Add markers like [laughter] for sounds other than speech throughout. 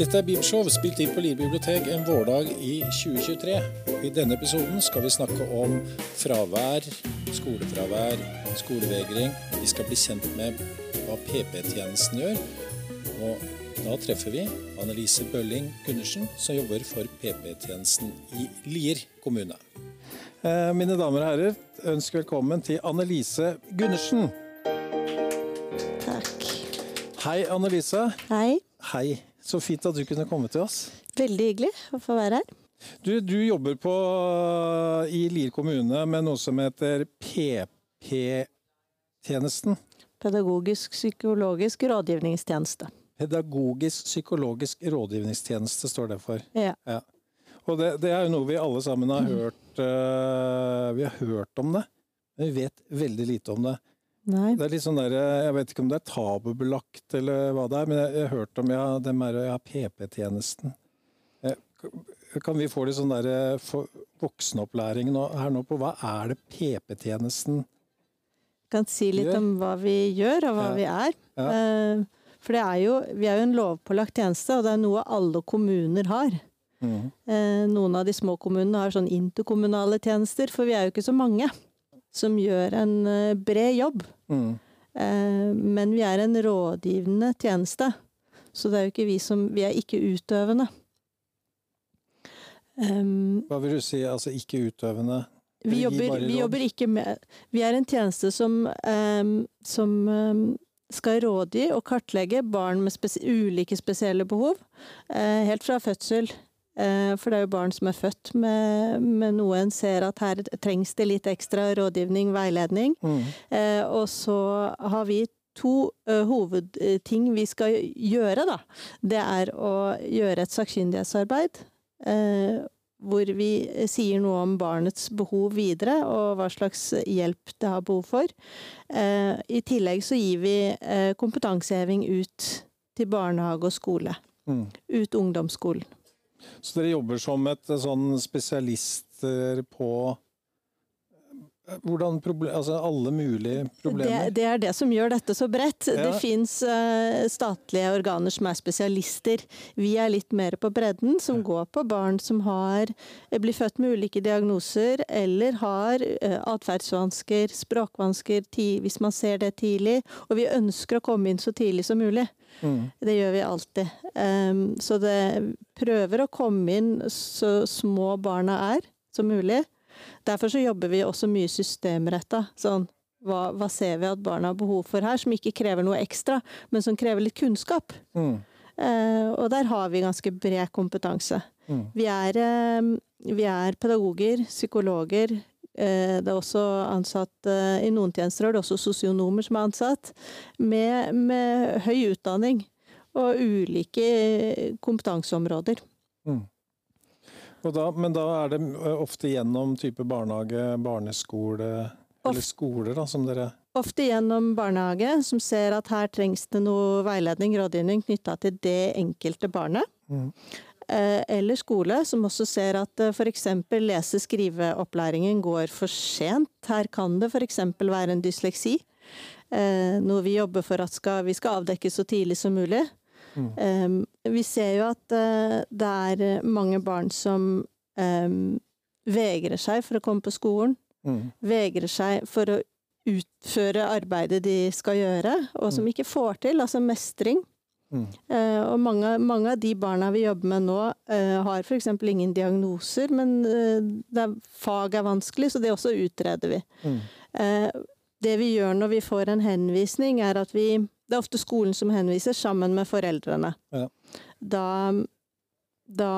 Dette er Bibelshow, spilt inn på Lier bibliotek en vårdag i 2023. I denne episoden skal vi snakke om fravær, skolefravær, skolevegring. Vi skal bli kjent med hva PP-tjenesten gjør. Og da treffer vi Annelise Bølling Gundersen, som jobber for PP-tjenesten i Lier kommune. Eh, mine damer og herrer, ønsk velkommen til Annelise Gundersen. Takk. Hei, Annelise. Hei. Hei. Så fint at du kunne komme til oss. Veldig hyggelig å få være her. Du, du jobber på, i Lier kommune med noe som heter PP-tjenesten. Pedagogisk psykologisk rådgivningstjeneste. Pedagogisk psykologisk rådgivningstjeneste står det for. Ja. Ja. Og det, det er jo noe vi alle sammen har hørt uh, Vi har hørt om det, men vi vet veldig lite om det. Nei. Det er litt sånn der, Jeg vet ikke om det er tabubelagt eller hva det er, men jeg jeg har hørt om ja, dem er, ja, PP-tjenesten. Eh, Kan vi få litt sånn der eh, voksenopplæring nå, her nå på hva er det PP-tjenesten Kan si litt Gjør. om hva vi gjør og hva Ja. vi er. Ja. Eh, For det er jo, vi er jo en lovpålagt tjeneste, og det er noe alle kommuner har. Eh, Noen av de små kommunene har sånn interkommunale tjenester, for vi er jo ikke så mange som gjør en eh, bred jobb. Mhm. Eh, Men vi er en rådgivende tjeneste, så det er jo ikke vi som Vi er ikke utøvende. Um, Hva vil du si, altså ikke utøvende? Vi jobber, vi jobber ikke med Vi er en tjeneste som, ehm, som ehm, skal rådgi og kartlegge barn med spes ulike spesielle behov, eh, helt fra fødsel. Eh, for det er jo barn som er født med, med noe en ser at her trengs det litt ekstra rådgivning, veiledning. Mhm. Eh, og så har vi to eh, hovedting vi skal gjøre, da. Det er å gjøre et sakkyndighetsarbeid. Hvor vi sier noe om barnets behov videre, og hva slags hjelp det har behov for. Eh, I tillegg så gir vi eh, kompetanseheving ut til barnehage og skole. Mm. Ut ungdomsskolen. Så dere jobber som et eh, sånn spesialister på eh, hvordan proble- altså alle mulige problemer? det er det som gjør dette så bredt. Ja. Det fins statlige organer som er spesialister. Vi er litt mer på bredden, som går på barn som har eh, blir født med ulike diagnoser, eller har uh, atferdsvansker, språkvansker, ti, hvis man ser det tidlig. Og vi ønsker å komme inn så tidlig som mulig. Mm. Det gjør vi alltid. Um, så det prøver å komme inn så små barna er som mulig. Derfor så jobber vi også mye systemretta. Sånn, hva, hva ser vi at barna har behov for her, som ikke krever noe ekstra, men som krever litt kunnskap? Mm. Eh, og der har vi ganske bred kompetanse. Mm. Vi er, eh, vi er pedagoger, psykologer. Eh, det er også ansatt eh, I noen tjenester er det også sosionomer som er ansatt, med, med høy utdanning og ulike kompetanseområder. Mhm. Da, men da er det ofte gjennom type barnehage, barneskole eller skoler da, som dere Ofte gjennom barnehage, som ser at her trengs det noe veiledning, rådgivning knytta til det enkelte barnet. Mhm. Eh, Eller skole, som også ser at f.eks. lese-skriveopplæringen går for sent. Her kan det f.eks. være en dysleksi. eh, Noe vi jobber for at skal, vi skal avdekke så tidlig som mulig. Eh, Vi ser jo at eh, det er mange barn som eh, vegrer seg for å komme på skolen. Mm. Vegrer seg for å utføre arbeidet de skal gjøre, og som ikke får til. Altså mestring. Mm. Uh, og mange, mange av de barna vi jobber med nå, uh, har f.eks. ingen diagnoser, men uh, er, fag er vanskelig, så det også utreder vi. Mm. Uh, det vi gjør når vi får en henvisning, er at vi Det er ofte skolen som henviser, sammen med foreldrene. Ja. Da, da,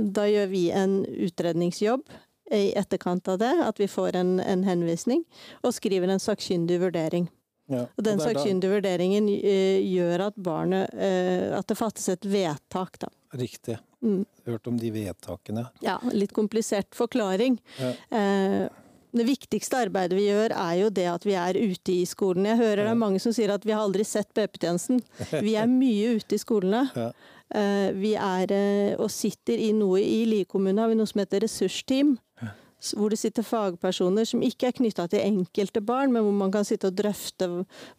da gjør vi en utredningsjobb i etterkant av det, at vi får en, en henvisning, og skriver en sakkyndig vurdering. Ja. Og den sakkyndige vurderingen eh, gjør at barnet eh, At det fattes et vedtak, da. Riktig. Mm. Hørt om de vedtakene. Ja, litt komplisert forklaring. Ja. Eh, det viktigste arbeidet vi gjør, er jo det at vi er ute i skolen. Jeg hører det er mange som sier at vi har aldri sett BP-tjenesten. Vi er [laughs] mye ute i skolene. Ja. Eh, vi er eh, og sitter i noe I Lie kommune har vi noe som heter ressursteam. hvor det sitter fagpersoner som ikke er knytta til enkelte barn, men hvor man kan sitte og drøfte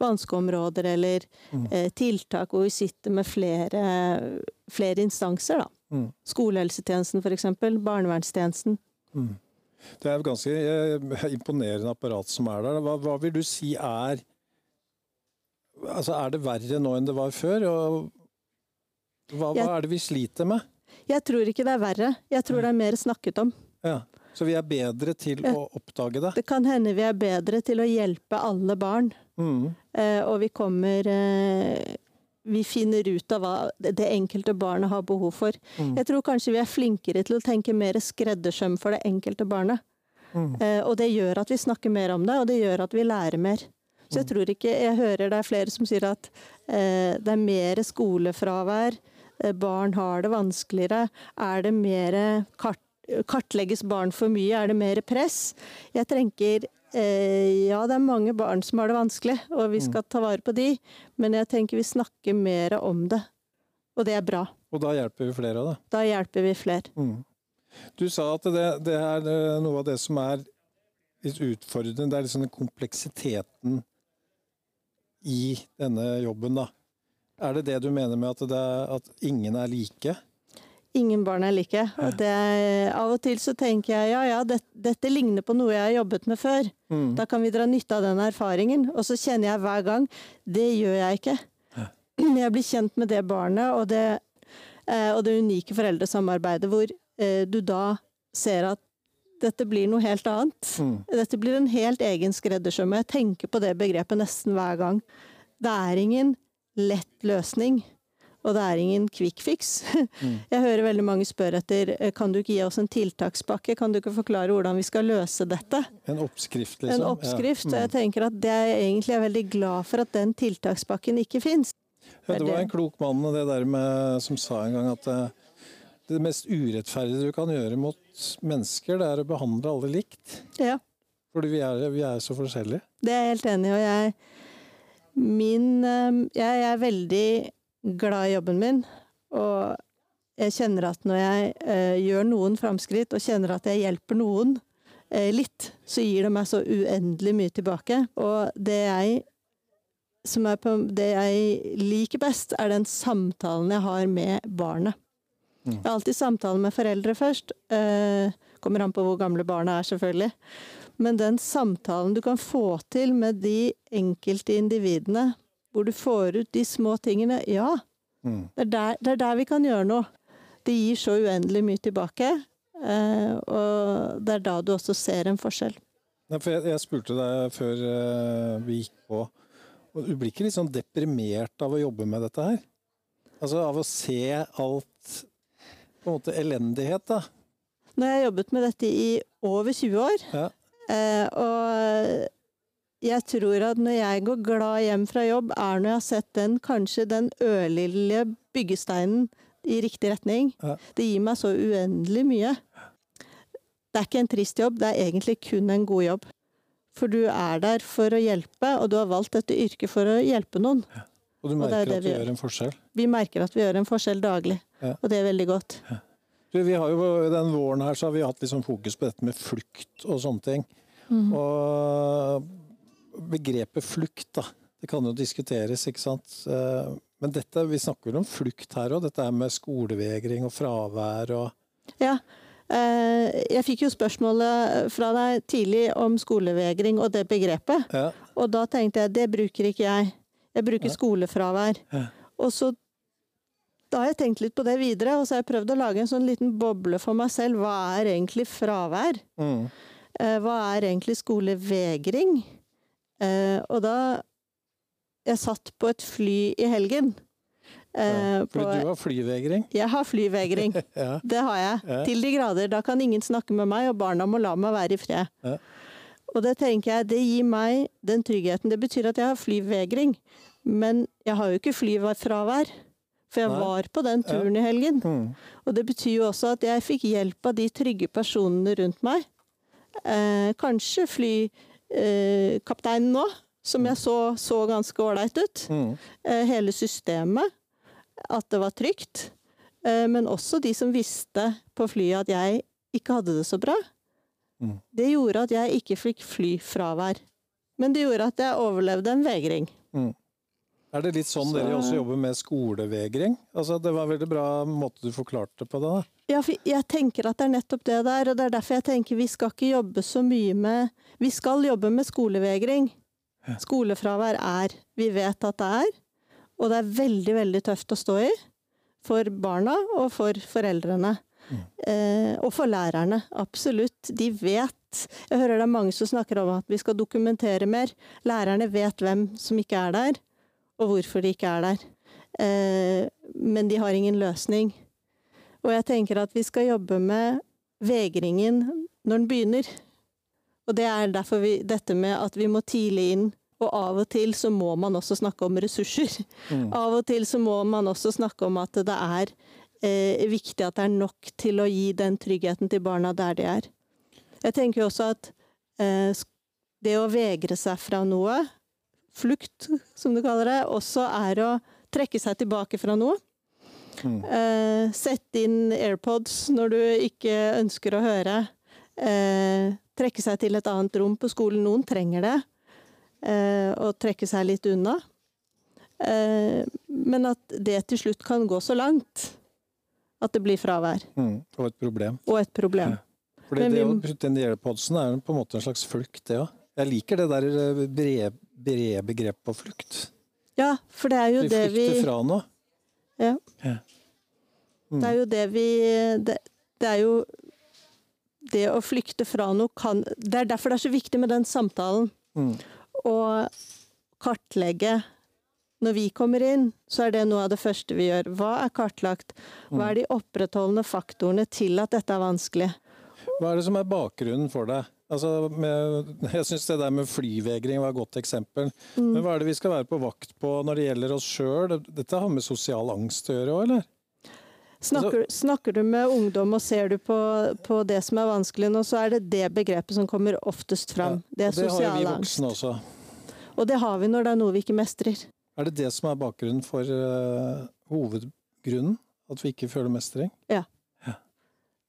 vanskeområder eller Mm. eh, tiltak, hvor vi sitter med flere, flere instanser. Da. Mm. Skolehelsetjenesten f.eks., barnevernstjenesten. Mm. Det er et ganske eh, imponerende apparat som er der. Hva, hva vil du si er Altså, er det verre nå enn det var før? Og hva, hva er det vi sliter med? Jeg tror ikke det er verre, jeg tror det er mer snakket om. Ja. Så vi er bedre til å oppdage det? Det kan hende vi er bedre til å hjelpe alle barn, Mm. eh, og vi kommer eh, Vi finner ut av hva det enkelte barnet har behov for. Mm. Jeg tror kanskje vi er flinkere til å tenke mer skreddersøm for det enkelte barnet. Mm. Eh, og det gjør at vi snakker mer om det, og det gjør at vi lærer mer. Så jeg tror ikke Jeg hører det er flere som sier at eh, det er mer skolefravær, eh, barn har det vanskeligere. Er det mer kart, Kartlegges barn for mye? Er det mer press? Jeg tenker eh, ja, det er mange barn som har det vanskelig, og vi skal ta vare på de, men jeg tenker vi snakker mer om det. Og det er bra. Og da hjelper vi flere av det. Da hjelper vi flere. Mm. Du sa at det, det er eh, noe av det som er litt utfordrende. Det er liksom den kompleksiteten i denne jobben, da. Er det det du mener med at, det er, at ingen er like? Ingen barn er like. Og det, av og til så tenker jeg ja ja, det, dette ligner på noe jeg har jobbet med før. Mm. Da kan vi dra nytte av den erfaringen. Og så kjenner jeg hver gang det gjør jeg ikke. [clears throat] Jeg blir kjent med det barnet og det, eh, og det unike foreldresamarbeidet hvor eh, du da ser at dette blir noe helt annet. Mm. Dette blir en helt egen skreddersøm. Jeg tenker på det begrepet nesten hver gang. Det er ingen lett løsning. Og det er ingen quick fix. [laughs] Jeg hører veldig mange spørre etter eh, kan du ikke gi oss en tiltakspakke, kan du ikke forklare hvordan vi skal løse dette? En oppskrift, liksom? En oppskrift. Ja. Mm. jeg tenker at det er egentlig er veldig glad for at den tiltakspakken ikke fins. Ja, det var en klok mann det der med, som sa en gang at eh, det mest urettferdige du kan gjøre mot mennesker, det er å behandle alle likt. Ja, Fordi vi er, vi er så forskjellige. det er jeg helt enig i. Og jeg, min, eh, jeg er veldig glad i jobben min. Og jeg kjenner at når jeg eh, gjør noen framskritt, og kjenner at jeg hjelper noen eh, litt, så gir det meg så uendelig mye tilbake. Og det jeg som er på, det jeg liker best, er den samtalen jeg har med barnet. Mm. Jeg har alltid samtale med foreldre først. Eh, kommer an på hvor gamle barna er, selvfølgelig. Men den samtalen du kan få til med de enkelte individene, hvor du får ut de små tingene Ja, Mm. det er der, det er der vi kan gjøre noe. Det gir så uendelig mye tilbake. Eh, og det er da du også ser en forskjell. Nei, for jeg, jeg spurte deg før eh, vi gikk på, og du blir ikke litt sånn deprimert av å jobbe med dette her? Altså av å se alt på en måte elendighet, da. Nå har jeg jobbet med dette i over 20 år. Ja. Eh, og jeg tror at når jeg går glad hjem fra jobb, er når jeg har sett den kanskje den ørlille byggesteinen i riktig retning. Ja. Det gir meg så uendelig mye. Det er ikke en trist jobb, det er egentlig kun en god jobb. For du er der for å hjelpe, og du har valgt dette yrket for å hjelpe noen. Og du Og det merker det at du vi gjør gjør. en forskjell. Vi merker at vi gjør en forskjell daglig, Ja. og det er veldig godt. Du, vi har jo, Den våren her så har vi hatt sånn fokus på dette med flukt og sånne ting. Mhm. Og begrepet flukt, da. Det kan jo diskuteres, ikke sant. Eh, Men dette, vi snakker vel om flukt her òg. Dette er med skolevegring og fravær og Ja. Eh, jeg fikk jo spørsmålet fra deg tidlig om skolevegring og det begrepet. Ja. Og da tenkte jeg det bruker ikke jeg. Jeg bruker ja. skolefravær. Ja. Og så da har jeg tenkt litt på det videre, og så har jeg prøvd å lage en sånn liten boble for meg selv. Hva er egentlig fravær? Mm. Eh, hva er egentlig skolevegring? Eh, og da Jeg satt på et fly i helgen. Eh, Ja, på, Fordi du har flyvegring. jeg har flyvegring. [laughs] Ja. Det har jeg. Ja. Til de grader. Da kan ingen snakke med meg, og barna må la meg være i fred. Ja. Og det tenker jeg, det gir meg den tryggheten. Det betyr at jeg har flyvegring. Men jeg har jo ikke flyfravær. For jeg Nei. var på den turen i helgen. Mm. Og det betyr jo også at jeg fikk hjelp av de trygge personene rundt meg. Eh, kanskje flykapteinen eh, kapteinen nå, som jeg så så ganske ålreit ut. Mm. Eh, hele systemet. At det var trygt. Eh, men også de som visste på flyet at jeg ikke hadde det så bra. Mm. Det gjorde at jeg ikke fikk flyfravær. Men det gjorde at jeg overlevde en vegring. Er det litt sånn Så- dere også jobber med skolevegring? Altså, det var en veldig bra måte du forklarte på det. Ja, jeg tenker at det er nettopp det der, og det er derfor jeg tenker vi skal ikke jobbe så mye med Vi skal jobbe med skolevegring. Skolefravær er Vi vet at det er, og det er veldig, veldig tøft å stå i. For barna og for foreldrene. Eh, og for lærerne, absolutt. De vet Jeg hører det er mange som snakker om at vi skal dokumentere mer. Lærerne vet hvem som ikke er der, og hvorfor de ikke er der. Eh, men de har ingen løsning. Og jeg tenker at vi skal jobbe med vegringen når den begynner. Og det er derfor vi, dette med at vi må tidlig inn, og av og til så må man også snakke om ressurser. Mm. Av og til så må man også snakke om at det er eh, viktig at det er nok til å gi den tryggheten til barna der de er. Jeg tenker jo også at eh, det å vegre seg fra noe, flukt som du kaller det, også er å trekke seg tilbake fra noe. Mm. Eh, sette inn AirPods når du ikke ønsker å høre. Eh, trekke seg til et annet rom på skolen. Noen trenger det. Eh, og trekke seg litt unna. Eh, men at det til slutt kan gå så langt at det blir fravær. Mm. Og et problem. Og et problem. Fordi Men det å putte inn airpodsen er på en måte en slags flukt, det òg. Jeg liker det der brev brede, brede begrep på flukt. Ja, for det er jo det vi flykter fra noe. Ja. Ja. Mm. Det er jo det vi det, det er jo Det å flykte fra noe kan Det er derfor det er så viktig med den samtalen. Mm. Å kartlegge Når vi kommer inn, så er det noe av det første vi gjør. Hva er kartlagt? Hva er de opprettholdende faktorene til at dette er vanskelig? Hva er det som er bakgrunnen for det? Altså med, jeg syns det der med flyvegring var et godt eksempel. Mm. Men hva er det vi skal være på vakt på når det gjelder oss sjøl? Dette har med sosial angst å gjøre òg, eller? Snakker, snakker du med ungdom og ser du på, på det som er vanskelig nå, så er det det begrepet som kommer oftest fram. det er sosial angst. det har vi voksne også. Og det har vi når det er noe vi ikke mestrer. Er det det som er bakgrunnen for uh, hovedgrunnen? At vi ikke føler mestring? Eh,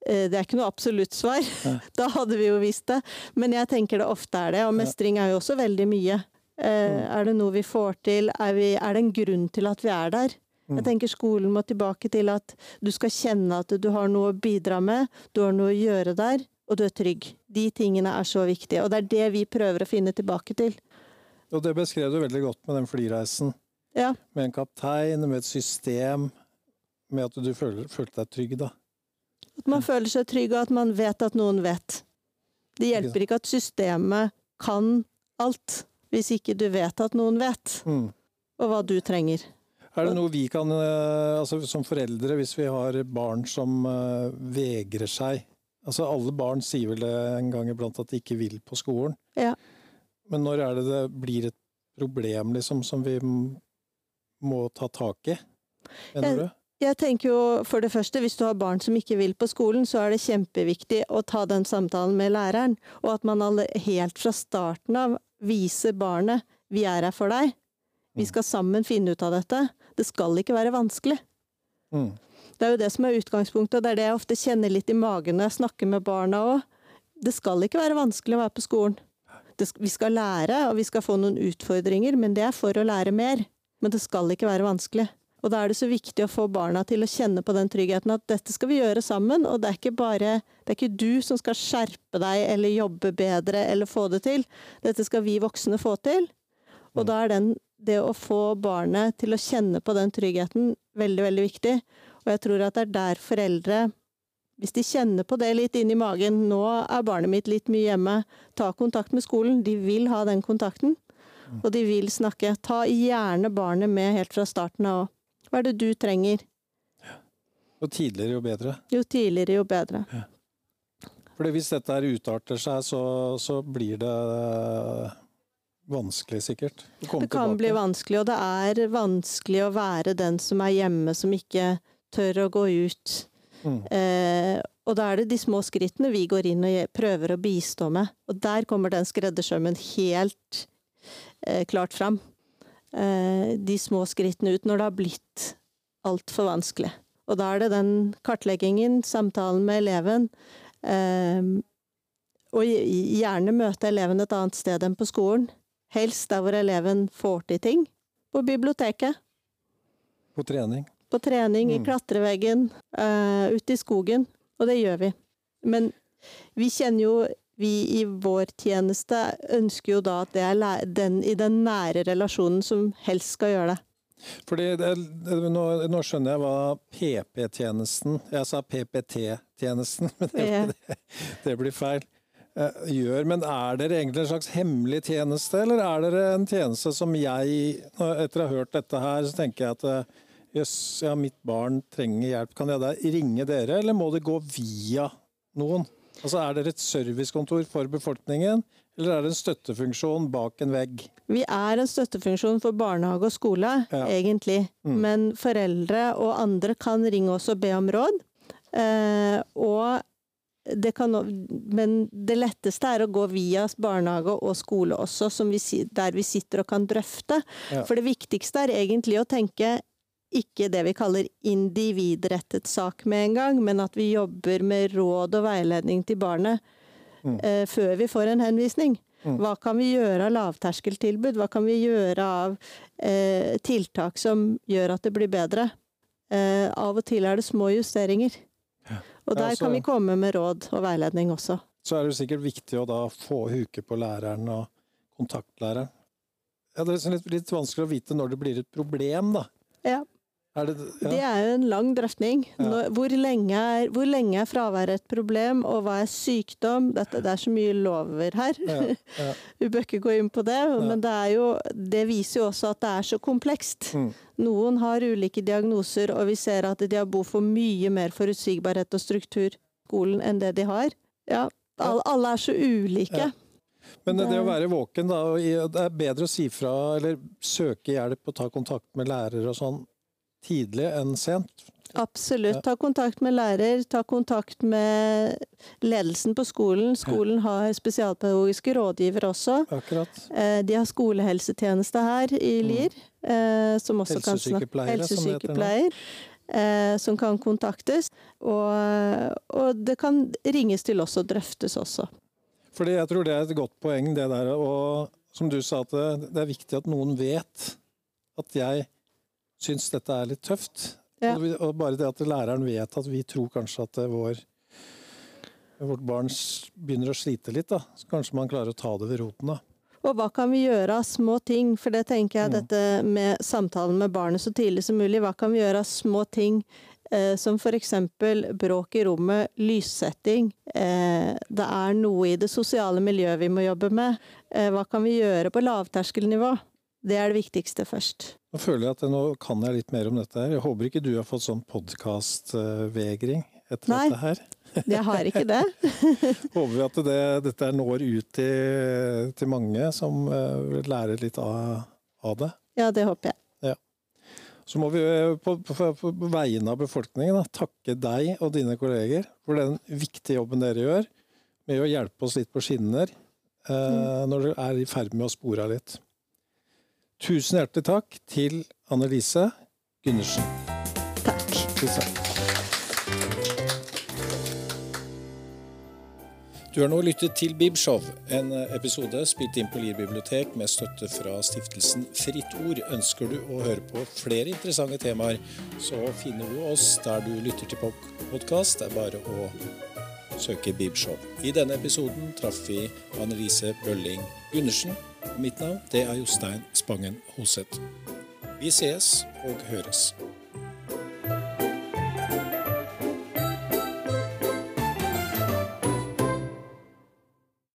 Det er ikke noe absolutt svar. Ja. [laughs] Da hadde vi jo visst det. Men jeg tenker det ofte er det, og mestring er jo også veldig mye. Eh, Er det noe vi får til? Er, vi, er det en grunn til at vi er der? Mm. Jeg tenker skolen må tilbake til at du skal kjenne at du har noe å bidra med, du har noe å gjøre der, og du er trygg. De tingene er så viktige, og det er det vi prøver å finne tilbake til. Og det beskrev du veldig godt med den flyreisen. Ja, Med en kaptein, med et system, med at du følte deg trygg, da. At man føler seg trygg, og at man vet at noen vet. Det hjelper ikke at systemet kan alt, hvis ikke du vet at noen vet, Mm. og hva du trenger. Er det noe vi kan, eh, altså som foreldre, hvis vi har barn som eh, vegrer seg Altså Alle barn sier vel det en gang iblant at de ikke vil på skolen. Ja. Men når er det det blir et problem liksom, som vi må ta tak i? Mener Jeg- du? Jeg tenker jo for det første, hvis du har barn som ikke vil på skolen, så er det kjempeviktig å ta den samtalen med læreren, og at man alle, helt fra starten av viser barnet vi er her for deg. Vi skal sammen finne ut av dette. Det skal ikke være vanskelig. Mm. Det er jo det som er utgangspunktet, og det er det jeg ofte kjenner litt i magen når jeg snakker med barna òg. Det skal ikke være vanskelig å være på skolen. Det, vi skal lære, og vi skal få noen utfordringer, men det er for å lære mer. Men det skal ikke være vanskelig. Og da er det så viktig å få barna til å kjenne på den tryggheten at dette skal vi gjøre sammen, og det er ikke bare Det er ikke du som skal skjerpe deg eller jobbe bedre eller få det til. Dette skal vi voksne få til. Og da er den, det å få barnet til å kjenne på den tryggheten veldig, veldig viktig. Og jeg tror at det er der foreldre hvis de kjenner på det litt inn i magen, nå er barnet mitt litt mye hjemme, ta kontakt med skolen. De vil ha den kontakten, og de vil snakke. Ta gjerne barnet med helt fra starten av òg. Hva er det du trenger? Jo tidligere, jo bedre. Jo tidligere, jo bedre. Fordi Hvis dette her utarter seg, så, så blir det eh, vanskelig, sikkert. Det kan tilbake. bli vanskelig, og det er vanskelig å være den som er hjemme, som ikke tør å gå ut. Mm. Eh, og da er det de små skrittene vi går inn og prøver å bistå med. Og der kommer den skreddersømmen helt eh, klart fram. Eh, de små skrittene ut når det har blitt altfor vanskelig. Og da er det den kartleggingen, samtalen med eleven, eh, og gjerne møte eleven et annet sted enn på skolen. Helst der hvor eleven får til ting. På biblioteket. På trening. På trening, i Mm. klatreveggen, uh, ute i skogen. Og det gjør vi. Men vi kjenner jo Vi i vår tjeneste ønsker jo da at det er den i den nære relasjonen som helst skal gjøre det. Fordi det, nå, nå skjønner jeg hva PP-tjenesten Jeg sa PPT-tjenesten, [laughs] men det, Ja. det, det blir feil. eh, Gjør, men er dere egentlig en slags hemmelig tjeneste, eller er dere en tjeneste som jeg Etter å ha hørt dette her, så tenker jeg at eh, jøss, ja, mitt barn trenger hjelp. Kan jeg da ringe dere, eller må det gå via noen? Altså, Er dere et servicekontor for befolkningen, eller er det en støttefunksjon bak en vegg? Vi er en støttefunksjon for barnehage og skole, Ja. egentlig. Mm. Men foreldre og andre kan ringe oss og be om råd. Eh, og det kan, men det letteste er å gå via barnehage og skole også, som vi, der vi sitter og kan drøfte. Ja. For det viktigste er egentlig å tenke ikke det vi kaller individrettet sak med en gang, men at vi jobber med råd og veiledning til barnet Mm. eh, før vi får en henvisning. Mm. Hva kan vi gjøre av lavterskeltilbud? Hva kan vi gjøre av eh, tiltak som gjør at det blir bedre? Eh, av og til er det små justeringer. Ja. Og Ja, der så- kan vi komme med råd og veiledning også. så er det sikkert viktig å da få huke på læreren og kontaktlæreren. Ja, det er liksom litt, litt vanskelig å vite når det blir et problem, da. Ja. Er det, ja. Det er jo en lang drøfting. Når, hvor, lenge er, hvor lenge er fraværet et problem, og hva er sykdom? Dette, det er så mye lover her. Ja, ja. [laughs] Vi bør ikke gå inn på det, men det, jo, det viser jo også at det er så komplekst. Mm. Noen har ulike diagnoser, og vi ser at de har behov for mye mer forutsigbarhet og struktur i skolen enn det de har. Ja, alle, alle er så ulike. Men det å være våken, da, det er bedre å si fra eller søke hjelp og ta kontakt med lærere og sånn tidlig enn sent. Absolutt. Ta kontakt med lærer, ta kontakt med ledelsen på skolen. Skolen har spesialpedagogiske rådgivere også. Akkurat. Eh, De har skolehelsetjeneste her i Lier, eh, som også kan snakke. Helsesykepleier. eh, Som kan kontaktes. Og, og det kan ringes til oss og drøftes også. Fordi jeg tror det er et godt poeng, det der. Og som du sa, at det, det er viktig at noen vet at jeg syns dette er litt tøft. Ja. Og, og bare det at læreren vet at vi tror kanskje at vår, vårt barn begynner å slite litt, da. Så kanskje man klarer å ta det ved roten, da. Og hva kan vi gjøre av små ting? For det tenker jeg Mm. dette med samtalen med barnet så tidlig som mulig. Hva kan vi gjøre av små ting? Eh, som eksempel bråk i rommet, lyssetting. Eh, det er noe i det sosiale miljøet vi må jobbe med. Eh, hva kan vi gjøre på lavterskelnivå? Det er det viktigste først. Nå føler jeg at nå kan jeg litt mer om dette her. Jeg håper ikke du har fått sånn podkastvegring etter Nei. dette her. Nei, [laughs] Jeg har ikke det. [laughs] Håper vi at det, dette når ut til, til mange som eh, vil lære litt av, av det. Ja, det håper jeg. Så må vi eh, på, på, på vegne av befolkningen da, takke deg og dine kolleger for den viktige jobben dere gjør med å hjelpe oss litt på skinner eh, når dere er i ferd med å spore av litt. Tusen hjertelig takk til Annelise Gundersen. Takk. Du har nå lyttet til Bibshow, en episode spilt inn på Lier bibliotek med støtte fra stiftelsen Fritt Ord. Ønsker du å høre på flere interessante temaer, så finner du oss der du lytter til podkast. Det er bare å søke Bibshow. I denne episoden traff vi Annelise Bølling Gundersen. Mitt navn det er Jostein Spangen Hoseth. Vi ses og høres.